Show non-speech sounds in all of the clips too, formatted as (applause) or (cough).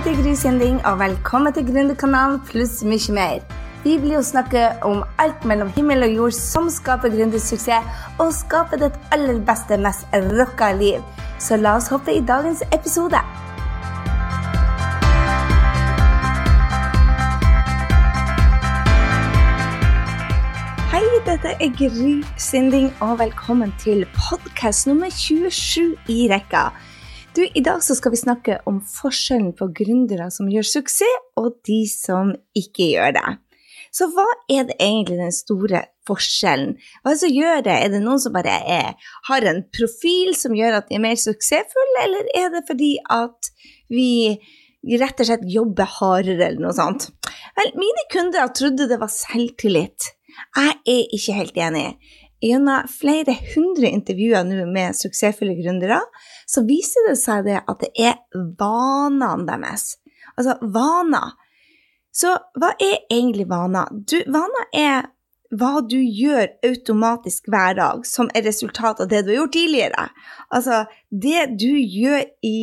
heter Gry Sinding, og velkommen til Gründerkanalen pluss mye mer. Vi blir jo snakke om alt mellom himmel og jord som skaper gründersuksess, og skaper ditt aller beste, mest rocka liv. Så la oss hoppe i dagens episode. Hei, dette er Gry Sinding, og velkommen til podkast nummer 27 i rekka. Du, I dag skal vi snakke om forskjellen på gründere som gjør suksess, og de som ikke gjør det. Så hva er det egentlig den store forskjellen? Hva er det som gjør det? Er det noen som bare er, har en profil som gjør at de er mer suksessfulle, eller er det fordi at vi rett og slett jobber hardere, eller noe sånt? Vel, mine kunder trodde det var selvtillit. Jeg er ikke helt enig. Gjennom flere hundre intervjuer nå med suksessfulle gründere, så viser det seg det at det er vanene deres. Altså vaner. Så hva er egentlig vaner? Vaner er hva du gjør automatisk hver dag, som er resultat av det du har gjort tidligere. Altså det du gjør i,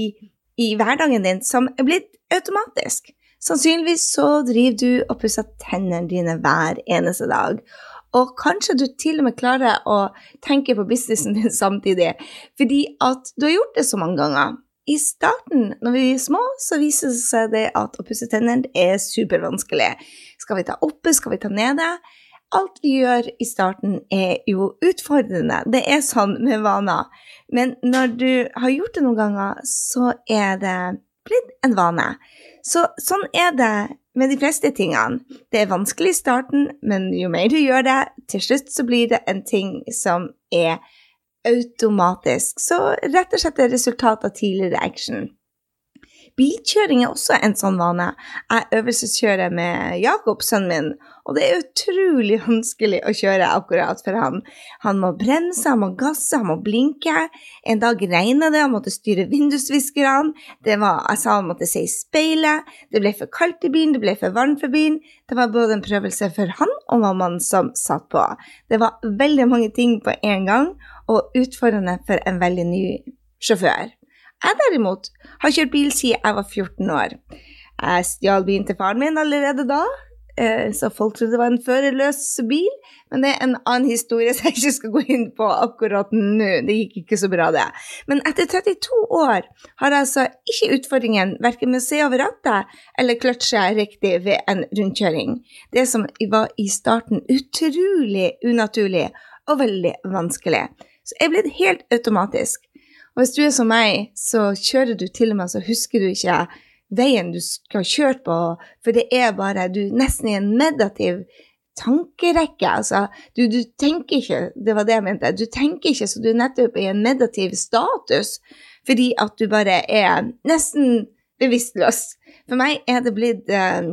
i hverdagen din som er blitt automatisk. Sannsynligvis så driver du og pusser tennene dine hver eneste dag. Og kanskje du til og med klarer å tenke på businessen din (laughs) samtidig, fordi at du har gjort det så mange ganger. I starten, når vi er små, så viser det seg det at å pusse tennene er supervanskelig. Skal vi ta oppe, skal vi ta nede? Alt vi gjør i starten, er jo utfordrende. Det er sånn med vaner. Men når du har gjort det noen ganger, så er det blitt en vane. Så sånn er det med de fleste tingene. Det er vanskelig i starten, men jo mer du gjør det, til slutt så blir det en ting som er automatisk. Så rett og slett er resultat av tidligere action. Bilkjøring er også en sånn vane. Jeg øvelseskjører med Jakob, sønnen min, og det er utrolig (laughs) vanskelig å kjøre akkurat for han. Han må bremse, han må gasse, han må blinke. En dag regna det, han måtte styre vindusviskerne. Det var, sa han måtte se i speilet. Det ble for kaldt i bilen, det ble for varmt for bilen. Det var både en prøvelse for han og mammaen som satt på. Det var veldig mange ting på en gang, og utfordrende for en veldig ny sjåfør. Jeg derimot har kjørt bil siden jeg var 14 år. Jeg stjal bilen til faren min allerede da, eh, så folk trodde det var en førerløs bil. Men det er en annen historie som jeg ikke skal gå inn på akkurat nå. Det gikk ikke så bra, det. Men etter 32 år har jeg altså ikke utfordringen verken med å se over rattet eller kløtsje riktig ved en rundkjøring. Det som var i starten utrolig unaturlig og veldig vanskelig. Så jeg ble helt automatisk. Og hvis du er som meg, så kjører du til og med, så husker du ikke veien du skal ha kjørt på, for det er bare du nesten i en negativ tankerekke. Altså, du, du, tenker ikke Det var det jeg mente. Du tenker ikke så du er nettopp i en negativ status fordi at du bare er nesten bevisstløs. For meg er det blitt eh,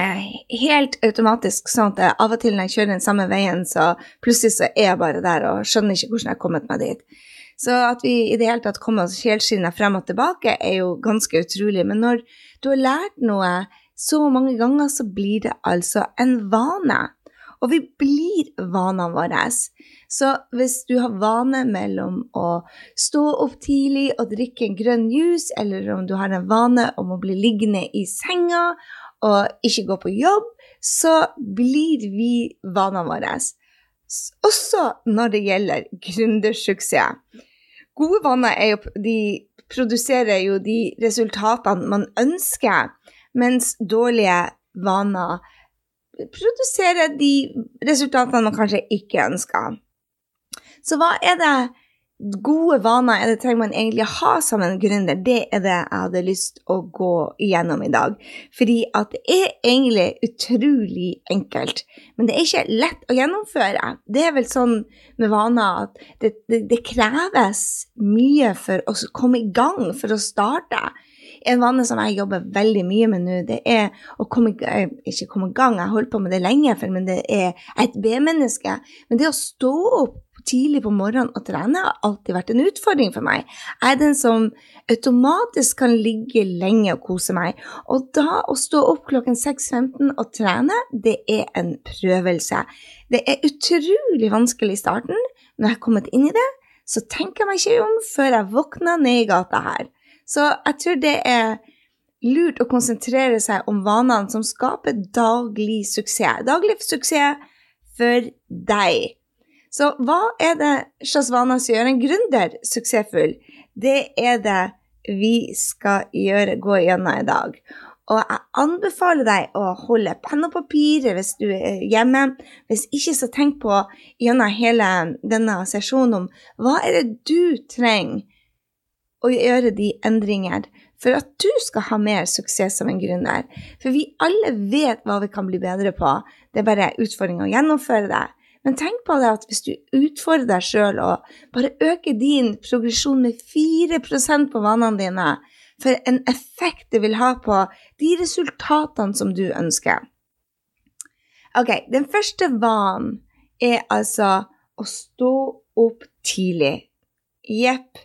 eh helt automatisk sånn at av og til når jeg kjører den samme veien, så plutselig så er jeg bare der og skjønner ikke hvordan jeg har kommet meg dit. Så at vi i det hele tatt kommer oss helskinna frem og tilbake, er jo ganske utrolig. Men når du har lært noe så mange ganger, så blir det altså en vane. Og vi blir vanene våre. Så hvis du har vane mellom å stå opp tidlig og drikke en grønn juice, eller om du har en vane om å bli liggende i senga og ikke gå på jobb, så blir vi vanene våre også når det gjelder gründersuksess. Gode vaner er jo produserer jo de resultatene man ønsker, mens dårlige vaner produserer de resultatene man kanskje ikke ønsker. Så hva er det gode vaner er det trenger man egentlig å ha som en gründer? Det er det jeg hadde lyst å gå igjennom i dag. Fordi at det er egentlig utrolig enkelt, men det er ikke lett å gjennomføre. Det er vel sånn med vaner at det, det, det kreves mye for å komme i gang, for å starte. En vane som jeg jobber veldig mye med nå, det er å komme, eh, ikke komme i gang, jeg har holdt på med det lenge, men det er et B-menneske. Men det å stå opp tidlig på morgenen å trene har alltid vært en utfordring for meg. Jeg er den som automatisk kan ligge lenge og kose meg. Og da å stå opp klokken 6.15 og trene, det er en prøvelse. Det er utrolig vanskelig i starten. Når jeg har kommet inn i det, så tenker jeg meg ikke om før jeg våkner ned i gata her. Så jeg tror det er lurt å konsentrere seg om vanene som skaper daglig suksess. Daglig suksess for deg. Så hva er det Shazwana som gjør en gründer suksessfull? Det er det vi skal gjøre, gå gjennom i dag. Og jeg anbefaler deg å holde penn og papir hvis du er hjemme. Hvis ikke, så tenk på gjennom hele denne sesjonen om hva er det du trenger å gjøre de endringer for at du skal ha mer suksess som en gründer. For vi alle vet hva vi kan bli bedre på, det er bare utfordring å gjennomføre det. Men tenk på det at hvis du utfordrer deg sjøl og bare øker din progresjon med 4% på vanene dine, for en effekt det vil ha på de resultatene som du ønsker. Ok, den første vanen er altså å stå opp tidlig. Jepp.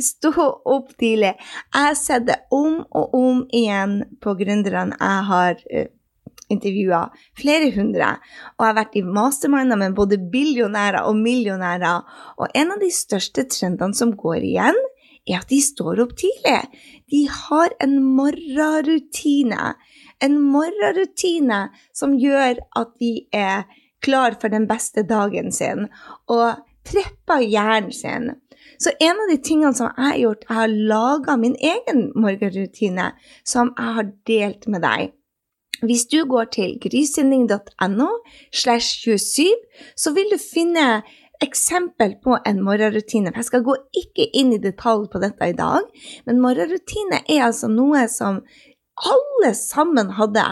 Stå opp tidlig. Jeg har sett det om og om igjen på gründerne jeg har uh, intervjua, flere hundre, og jeg har vært i masterminder med både billionærer og millionærer, og en av de største trendene som går igjen, er at de står opp tidlig. De har en morgenrutine. En morgenrutine som gjør at de er klar for den beste dagen sin, og prepper hjernen sin. Så en av de tingene som jeg har gjort, jeg har laga min egen morgenrutine som jeg har delt med deg. Hvis du går til grysynding.no slash 27, så vil du finne eksempel på en morgenrutine. Jeg skal gå ikke inn i detalj på dette i dag, men morgenrutine er altså noe som alle sammen hadde.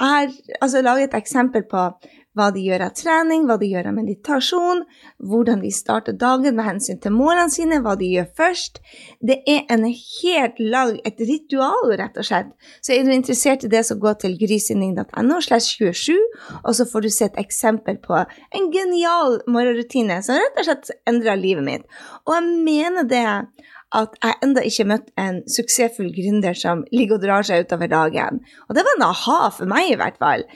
Har altså laget et eksempel på hva de gjør av trening, hva de gjør av meditasjon, hvordan de starter dagen med hensyn til målene sine, hva de gjør først. Det er en helt lag, et ritual, rett og slett. Så er du interessert i det, så gå til grysynding.no slash 27, og så får du se et eksempel på en genial morgenrutine som rett og slett endra livet mitt. Og jeg mener det at jeg enda ikke møtt en suksessfull gründer som ligger og drar seg utover dagen. Og det var en aha for meg, i hvert fall.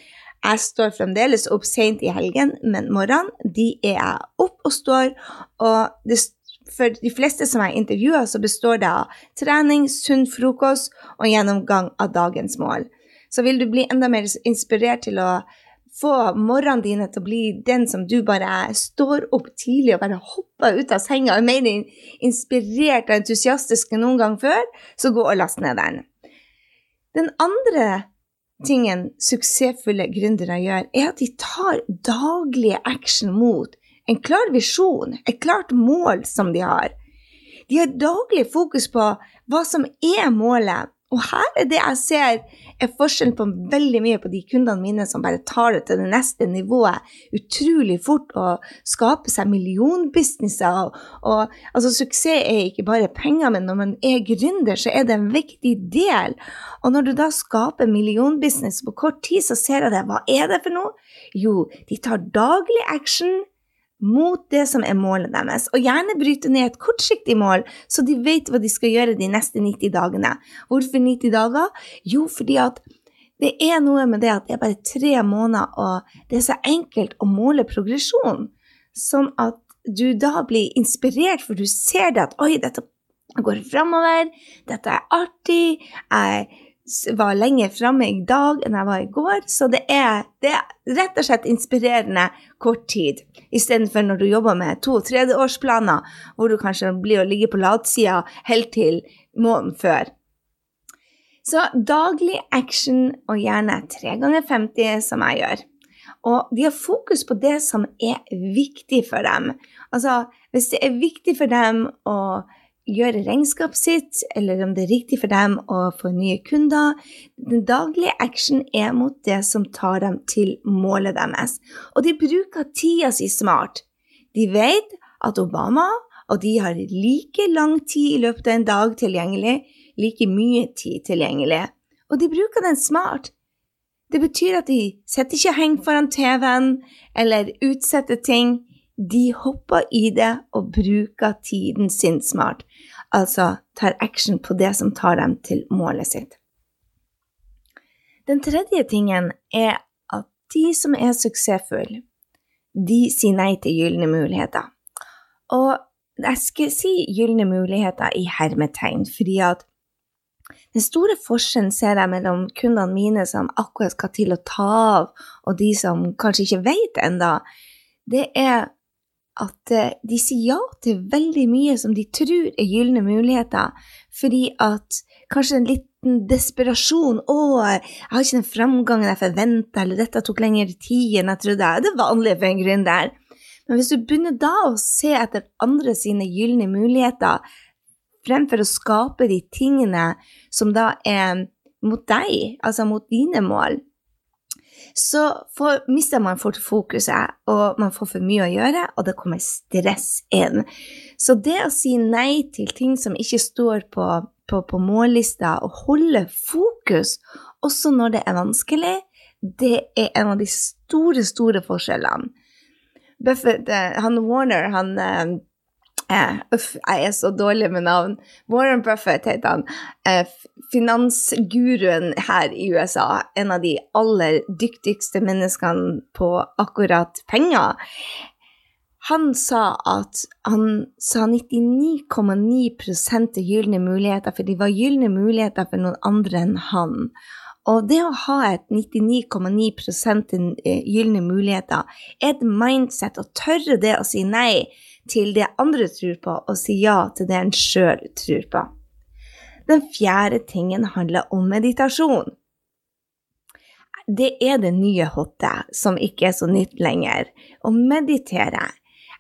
Jeg står fremdeles opp sent i helgen, men morgenen de er jeg opp og står. Og det, for de fleste som jeg intervjuer, så består det av trening, sunn frokost og gjennomgang av dagens mål. Så vil du bli enda mer inspirert til å få morgenene dine til å bli den som du bare står opp tidlig og bare hopper ut av senga og er mer inspirert og entusiastisk enn noen gang før, så gå og last ned den. Den andre tingen suksessfulle gründere gjør, er at de tar daglige action mot en klar visjon, et klart mål som de har. De har daglig fokus på hva som er målet, og her er det jeg ser er forskjellen på veldig mye på de kundene mine som bare tar det til det neste nivået utrolig fort og skaper seg millionbusinesser. Og, og, altså, suksess er ikke bare penger, men når man er gründer, så er det en viktig del. Og når du da skaper millionbusiness på kort tid, så ser jeg det. Hva er det for noe? Jo, de tar daglig action mot det som er målet deres, og gjerne bryte ned et kortsiktig mål, så de vet hva de skal gjøre de neste 90 dagene. Hvorfor 90 dager? Jo, fordi at det er noe med det at det er bare tre måneder, og det er så enkelt å måle progresjon. Sånn at du da blir inspirert, for du ser det at oi, dette går framover, dette er artig, jeg var lenger framme i dag enn jeg var i går. Så det er, det er rett og slett inspirerende kort tid, istedenfor når du jobber med to- tredjeårsplaner, hvor du kanskje blir å ligge på latsida helt til måneden før. Så daglig action, og gjerne tre ganger 50, som jeg gjør. Og de har fokus på det som er viktig for dem. Altså, hvis det er viktig for dem å gjøre regnskapet sitt, eller om det er riktig for dem å få nye kunder. Den daglige action er mot det som tar dem til målet deres. Og de bruker tida si smart. De vet at Obama og de har like lang tid i løpet av en dag tilgjengelig, like mye tid tilgjengelig. Og de bruker den smart. Det betyr at de setter ikke heng foran TV-en eller utsetter ting de hopper i det og bruker tiden sin smart, altså tar action på det som tar dem til målet sitt. Den tredje tingen er at de som er suksessfulle, de sier nei til gylne muligheter. Og jeg skal si gylne muligheter i hermetegn, fordi at Den store forskjellen ser jeg mellom kundene mine som akkurat skal til å ta av, og de som kanskje ikke vet enda, det er at eh, de sier ja til veldig mye som de tror er gylne muligheter, fordi at kanskje en liten desperasjon 'Å, jeg har ikke den framgangen jeg forventa', eller 'dette tok lengre tid enn jeg trodde'. Det er vanlig for en gründer. Men hvis du begynner da å se etter andre sine gylne muligheter, fremfor å skape de tingene som da er mot deg, altså mot dine mål, så får, mister man fort fokuset, og man får for mye å gjøre, og det kommer stress inn. Så det å si nei til ting som ikke står på, på, på mållista, og holde fokus også når det er vanskelig, det er en av de store, store forskjellene. Buffett, eh, han Warner, han eh, Eh, uff, jeg er så dårlig med navn. Warren Buffett heter han. Finansguruen her i USA. En av de aller dyktigste menneskene på akkurat penger. Han sa at han sa 99,9 er gylne muligheter, for de var gylne muligheter for noen andre enn han. Og det å ha et 99,9 eh, gylne muligheter er et mindset, å tørre det å si nei til det andre tror på, og si ja til det en sjøl tror på. Den fjerde tingen handler om meditasjon. Det er det nye hotte, som ikke er så nytt lenger. Å meditere.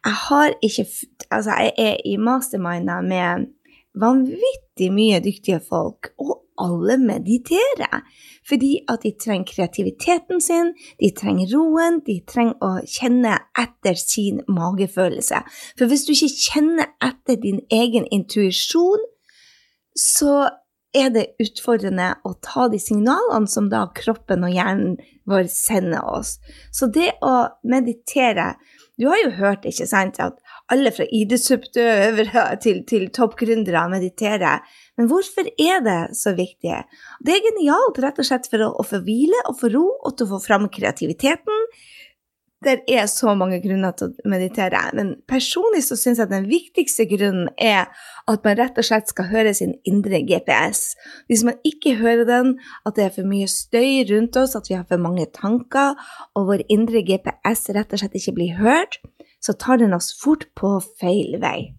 Jeg har ikke Altså, jeg er i masterminder med vanvittig mye dyktige folk, og alle mediterer. Fordi at de trenger kreativiteten sin, de trenger roen, de trenger å kjenne etter sin magefølelse. For hvis du ikke kjenner etter din egen intuisjon, så er det utfordrende å ta de signalene som da kroppen og hjernen vår sender oss. Så det å meditere Du har jo hørt, ikke sant, at alle fra idrettsutøvere (laughs) til, til toppgründere mediterer. Men hvorfor er det så viktig? Det er genialt rett og slett for å, å få hvile og få ro, og til å få fram kreativiteten. Det er så mange grunner til å meditere, men personlig så syns jeg den viktigste grunnen er at man rett og slett skal høre sin indre GPS. Hvis man ikke hører den, at det er for mye støy rundt oss, at vi har for mange tanker, og vår indre GPS rett og slett ikke blir hørt, så tar den oss fort på feil vei.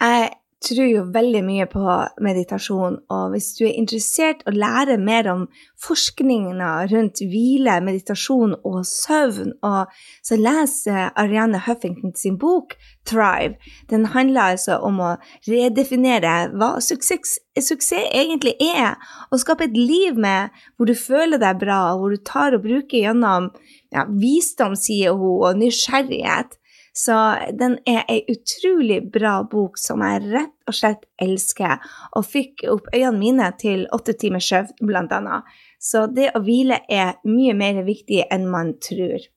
Jeg tror jo veldig mye på meditasjon, og hvis du er interessert å lære mer om forskningen rundt hvile, meditasjon og søvn, og så les Arianne Huffington sin bok 'Thrive'. Den handler altså om å redefinere hva suksess, suksess egentlig er, og skape et liv med hvor du føler deg bra, og hvor du tar og bruker gjennom ja, visdom, sier hun, og nysgjerrighet så den er ei utrolig bra bok som jeg rett og slett elsker, og fikk opp øynene mine til åtte timers søvn, blant annet. Så det å hvile er mye mer viktig enn man tror.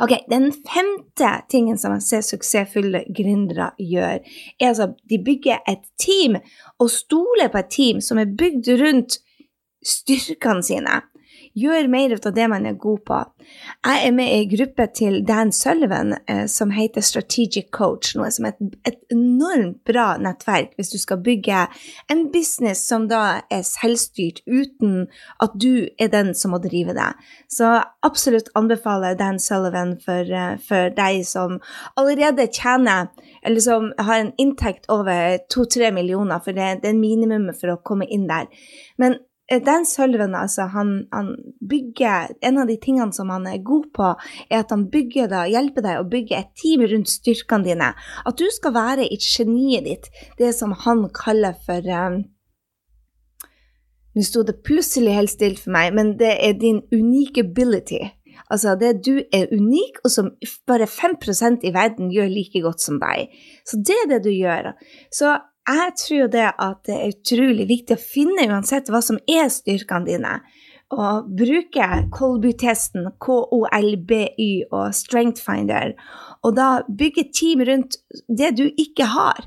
Ok, Den femte tingen som jeg ser suksessfulle gründere gjør, er altså de bygger et team, og stoler på et team som er bygd rundt styrkene sine. Gjør mer av det man er god på. Jeg er med i en gruppe til Dan Sullivan eh, som heter Strategic Coach, noe som er et, et, enormt bra nettverk hvis du skal bygge en business som da er selvstyrt, uten at du er den som må drive det. Så absolutt anbefaler Dan Sullivan for, uh, for deg som allerede tjener eller som har en inntekt over to-tre millioner, for det, det er minimumet for å komme inn der. Men Eh, Dan Sullivan, altså, han, han, bygger En av de tingene som han er god på, er at han bygger deg, hjelper deg å bygge et team rundt styrkene dine. At du skal være i geniet ditt, det som han kaller for um, Nå sto det plutselig helt stille for meg, men det er din unique ability. Altså det du er unik, og som bare 5% i verden gjør like godt som deg. Så det er det du gjør. Så jeg tror det at det er utrolig viktig å finne uansett hva som er styrkene dine, og bruke Kolby-testen, KOLBY og Strengthfinder, og da bygge team rundt det du ikke har.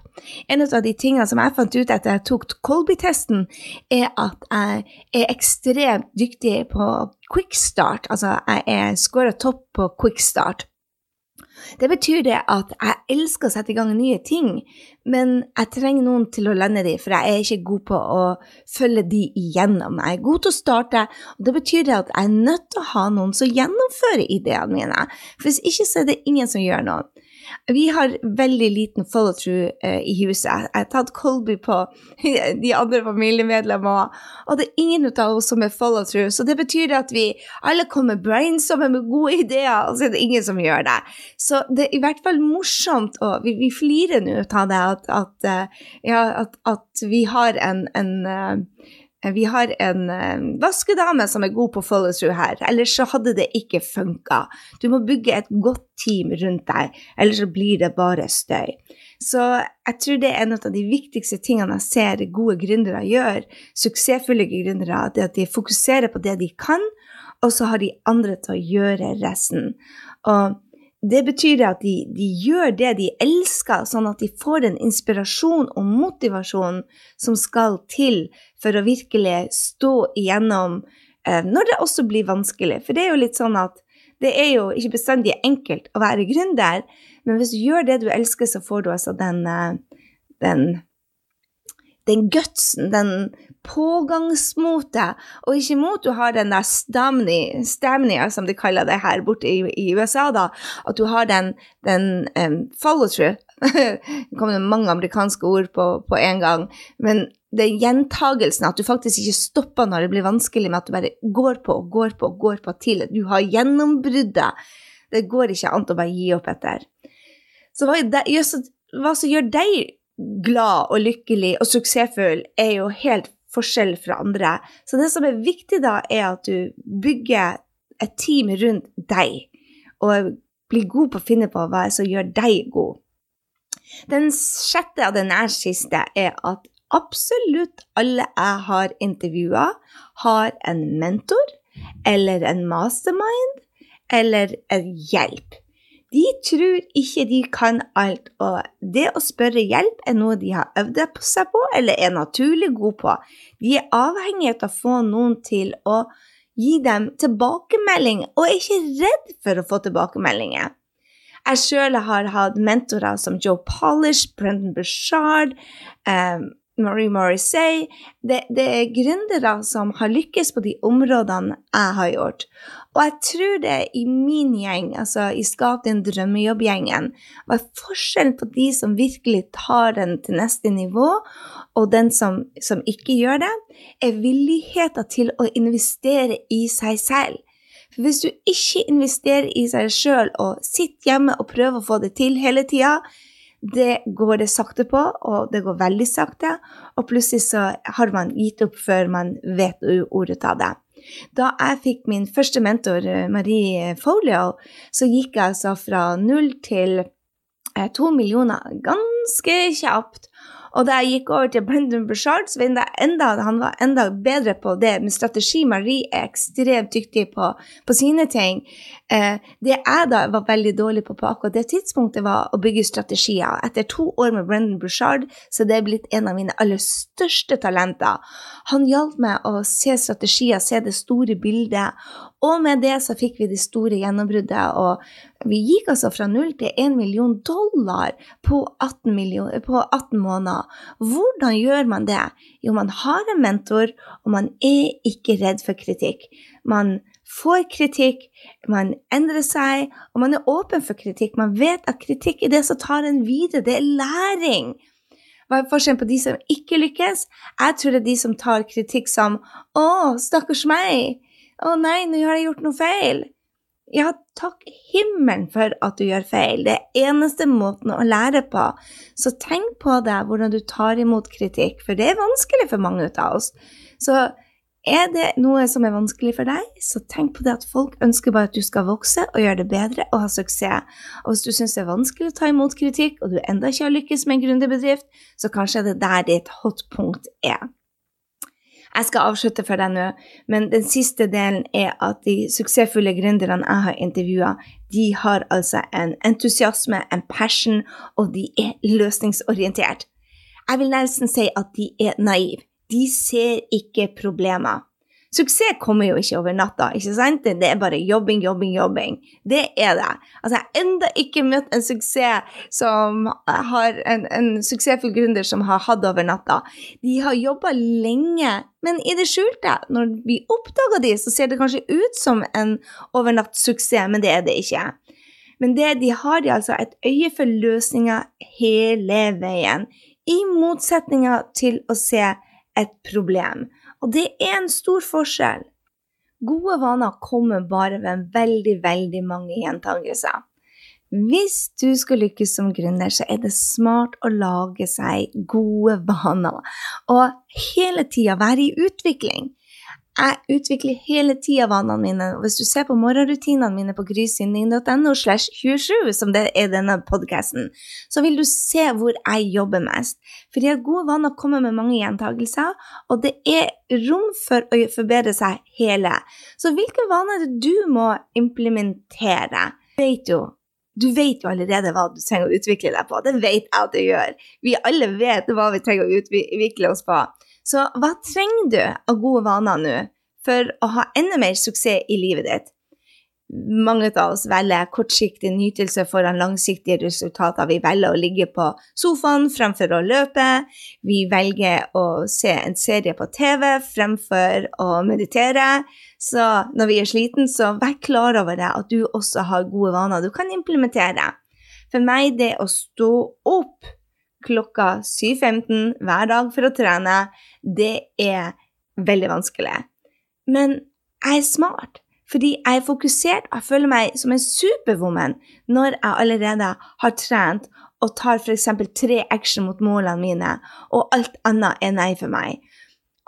En av de tingene som jeg fant ut etter jeg tok Kolby-testen, er at jeg er ekstremt dyktig på quickstart. Altså, jeg er scora topp på quickstart. Det betyr det at jeg elsker å sette i gang nye ting, men jeg trenger noen til å lande de, for jeg er ikke god på å følge de igjennom. Jeg er god til å starte, og det betyr det at jeg er nødt til å ha noen som gjennomfører ideene mine. For hvis ikke så er det ingen som gjør noe. Vi har veldig liten follow-through uh, i huset. Jeg har tatt Colby på (laughs) de andre familiemedlemmene, og det er ingen av oss som er follow-through. Så det betyr at vi alle kommer brainsomme med gode ideer, og så er det ingen som gjør det. Så det er i hvert fall morsomt, og vi, vi flirer nå av det, at, at, uh, ja, at, at vi har en, en Eh, vi har en uh, vaskedame som er god på follow-through her, ellers så hadde det ikke funka. Du må bygge et godt team rundt deg, ellers så blir det bare støy. Så jeg tror det er en av de viktigste tingene jeg ser gode gründere gjør, suksessfulle gründere, det at de fokuserer på det de kan, og så har de andre til å gjøre resten. Og det betyr at de, de, gjør det de elsker, sånn at de får den inspirasjon og motivasjon som skal til for å virkelig stå igjennom eh, når det også blir vanskelig. For det er jo litt sånn at det er jo ikke bestandig enkelt å være gründer, men hvis du gjør det du elsker, så får du altså den, eh, den den gutsen, den pågangsmotet, og ikke mot du har den der stamnia, som de kaller det her borte i, i USA, da, at du har den, den um, follow-through. (laughs) det kommer mange amerikanske ord på, på en gang, men det er gjentagelsen, at du faktisk ikke stopper når det blir vanskelig, men at du bare går på og går på og går på til du har gjennombruddet. Det går ikke an å bare gi opp etter. Så hva, hva som gjør deg glad og lykkelig og suksessfull, er jo helt forskjell fra andre. Så det som er viktig da, er at du bygger et team rundt deg, og blir god på å finne på hva som gjør deg god. Den sjette og den nest siste er at absolutt alle jeg har intervjua, har en mentor eller en mastermind eller en hjelp. De tror ikke de kan alt, og det å spørre hjelp er noe de har øvd seg på eller er naturlig god på. De er avhengig av å få noen til å gi dem tilbakemelding, og er ikke redd for å få tilbakemeldinger. Jeg sjøl har hatt mentorer som Joe Polish, Brendan Bushard, um, Marie Morrissey. Det, det er gründere som har lykkes på de områdene jeg har gjort. Og jeg tror det i min gjeng, altså i Skap din drømmejobb-gjengen, var forskjellen på de som virkelig tar den til neste nivå, og den som, som ikke gjør det, er villigheten til å investere i seg selv. For hvis du ikke investerer i seg sjøl og sitter hjemme og prøver å få det til hele tida, det går det sakte på, og det går veldig sakte. Og plutselig så har man gitt opp før man vet ordet av det. Da jeg fikk min første mentor, eh, Marie Folio, så gikk jeg altså fra null til eh, to millioner ganske kjapt. Og da jeg gikk over til Brendan Bushard, så enda, han var enda bedre på det med strategi. Marie er ekstremt dyktig på, på sine ting. Eh, det jeg da var veldig dårlig på på akkurat det tidspunktet, var å bygge strategier. Etter to år med Brendan Bushard så det er blitt en av mine aller største talenter. Han hjalp meg å se strategier, se det store bildet, og med det så fikk vi det store gjennombruddet. Og vi gikk altså fra null til én million dollar på 18, million, på 18, måneder. Hvordan gjør man det? Jo, man har en mentor, og man er ikke redd for kritikk. Man får kritikk, man endrer seg, og man er åpen for kritikk. Man vet at kritikk er det som tar en videre. Det er læring. Hva er forskjellen på de som ikke lykkes? Jeg tror det er de som tar kritikk som 'Å, stakkars meg'. 'Å nei, nå har jeg gjort noe feil'. Ja, takk himmelen for at du gjør feil. Det er eneste måten å lære på. Så tenk på det, hvordan du tar imot kritikk, for det er vanskelig for mange av oss. Så er det noe som er vanskelig for deg, så tenk på det at folk ønsker bare at du skal vokse og gjøre det bedre og ha suksess. Og hvis du syns det er vanskelig å ta imot kritikk, og du enda ikke har lykkes med en gründerbedrift, så kanskje er det der ditt hotpunkt er. Jeg skal avslutte for deg nå, men den siste delen er at de suksessfulle gründerne jeg har intervjua, de har altså en entusiasme, en passion, og de er løsningsorientert. Jeg vil nesten si at de er naive. De ser ikke problemer. Suksess kommer jo ikke over natta, ikke sant? Det er bare jobbing, jobbing, jobbing. Det er det. Altså, jeg har ennå ikke møtt en suksess som har en, en suksessfull gründer som har hatt over natta. De har jobba lenge, men i det skjulte. Når vi oppdager de, så ser det kanskje ut som en overnattssuksess, men det er det ikke. Men det, de har de altså et øye for løsninger hele veien, i motsetninga til å se et problem. Og det er en stor forskjell. Gode vaner kommer bare ved veldig, veldig mange gjentagelser. Hvis du skal lykkes som gründer, så er det smart å lage seg gode (laughs) vaner og hele tida være i utvikling. Jeg utvikler hele tida vanene mine. og Hvis du ser på morgenrutinene mine på grysynding.no slash 27, som det er denne podkasten, så vil du se hvor jeg jobber mest. Fordi at gode vaner kommer med mange gjentagelser, og det er rom for å forbedre seg hele. Så hvilke vaner er det du må implementere? Vet jo du vet jo allerede hva du trenger å utvikle deg på. Det vet jeg at du gjør. Vi alle vet hva vi trenger å utvikle oss på. Så hva trenger du av gode vaner nå for å ha enda mer suksess i livet ditt? Mange av oss velger kortsiktig nytelse foran langsiktige resultater. Vi velger å ligge på sofaen fremfor å løpe. Vi velger å se en serie på TV fremfor å meditere. Så når vi er sliten, så vær klar over det, at du også har gode vaner du kan implementere. For meg, det å stå opp klokka 7.15 hver dag for å trene, det er veldig vanskelig. Men jeg er smart, fordi jeg er fokusert og føler meg som en superwoman når jeg allerede har trent og tar f.eks. tre action mot målene mine, og alt annet er nei for meg.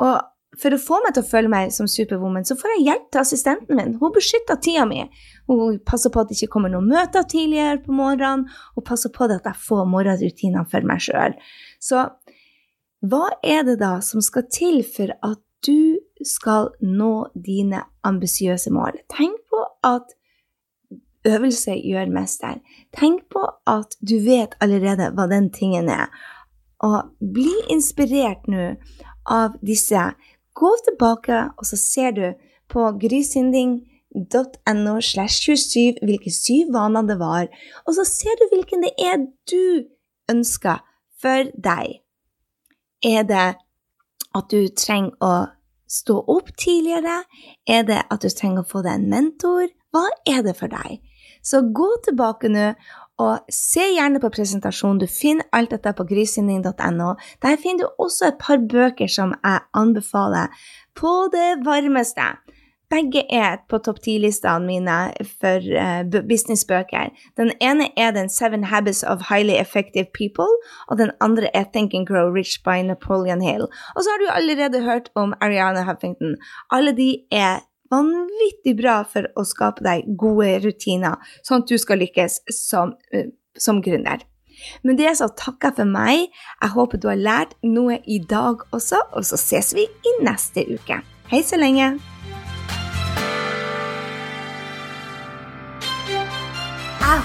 Og for å få meg til å føle meg som superwoman, så får jeg hjelp til assistenten min. Hun beskytter tida mi. Hun passer på at det ikke kommer noen møter tidligere på morgenen, og passer på at jeg får morgenrutinene for meg sjøl. Så hva er det da som skal til for at du skal nå dine ambisiøse mål? Tenk på at øvelse gjør mester. Tenk på at du vet allerede hva den tingen er. Og bli inspirert nå av disse Gå tilbake, og så ser du på grysynding.no slash 27 hvilke syv vaner det var, og så ser du hvilken det er du ønsker for deg. Er det at du trenger å stå opp tidligere? Er det at du trenger å få deg en mentor? Hva er det for deg? Så gå tilbake nå og se gjerne på presentasjonen. Du finner alt dette på grysynding.no. Der finner du også et par bøker som jeg anbefaler på det varmeste. Begge er på topp ti-listene mine for uh, businessbøker. Den ene er den Seven Habits of Highly Effective People, og den andre er Think and Grow Rich by Napoleon Hill. Og så har du allerede hørt om Ariana Huffington. Alle de er vanvittig bra for å skape deg gode rutiner, sånn at du skal lykkes som, uh, som gründer. Men det så takker jeg for meg. Jeg håper du har lært noe i dag også, og så ses vi i neste uke. Hei så lenge!